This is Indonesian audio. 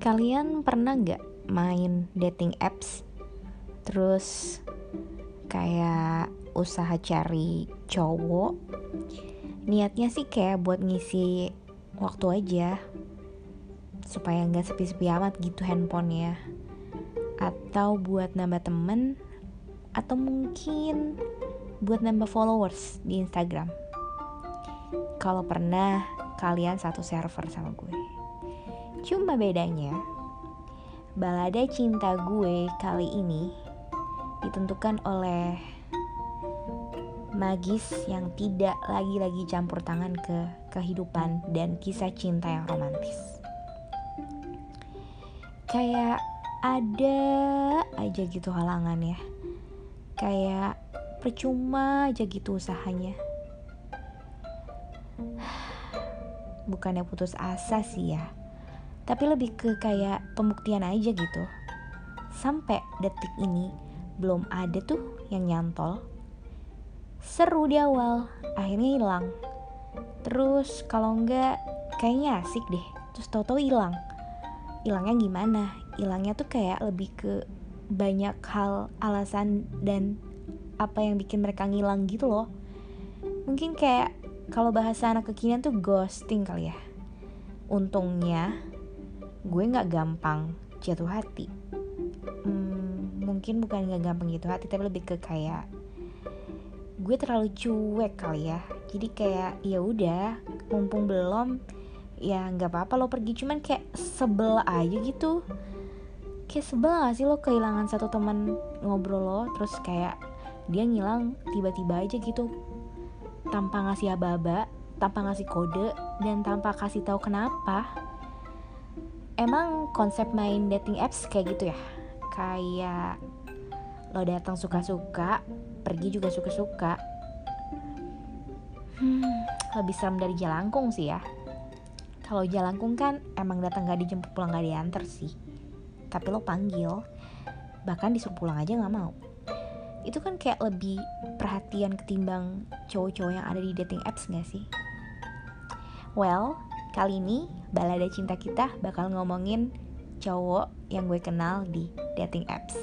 Kalian pernah nggak main dating apps? Terus kayak usaha cari cowok? Niatnya sih kayak buat ngisi waktu aja Supaya nggak sepi-sepi amat gitu handphonenya. Atau buat nambah temen Atau mungkin buat nambah followers di Instagram. Kalau pernah, kalian satu server sama gue Cuma bedanya, balada cinta gue kali ini ditentukan oleh magis yang tidak lagi-lagi campur tangan ke kehidupan dan kisah cinta yang romantis. Kayak ada aja gitu halangan ya. Kayak percuma aja gitu usahanya. Bukannya putus asa sih ya tapi lebih ke kayak pembuktian aja gitu. Sampai detik ini belum ada tuh yang nyantol. Seru di awal akhirnya hilang. Terus kalau enggak kayaknya asik deh. Terus tau-tau hilang. Hilangnya gimana? Hilangnya tuh kayak lebih ke banyak hal alasan dan apa yang bikin mereka ngilang gitu loh. Mungkin kayak kalau bahasa anak kekinian tuh ghosting kali ya. Untungnya gue nggak gampang jatuh hati. Hmm, mungkin bukan nggak gampang jatuh hati tapi lebih ke kayak gue terlalu cuek kali ya. Jadi kayak ya udah mumpung belum ya nggak apa-apa lo pergi. Cuman kayak sebel aja gitu. Kayak sebel gak sih lo kehilangan satu teman ngobrol lo terus kayak dia ngilang tiba-tiba aja gitu tanpa ngasih aba-aba tanpa ngasih kode dan tanpa kasih tahu kenapa emang konsep main dating apps kayak gitu ya? Kayak lo datang suka-suka pergi juga suka-suka. Hmm, lebih serem dari jalangkung sih ya. Kalau jalangkung kan emang datang gak dijemput pulang gak diantar sih. Tapi lo panggil bahkan disuruh pulang aja nggak mau. Itu kan kayak lebih perhatian ketimbang cowok-cowok yang ada di dating apps gak sih? Well Kali ini balada cinta kita bakal ngomongin cowok yang gue kenal di dating apps.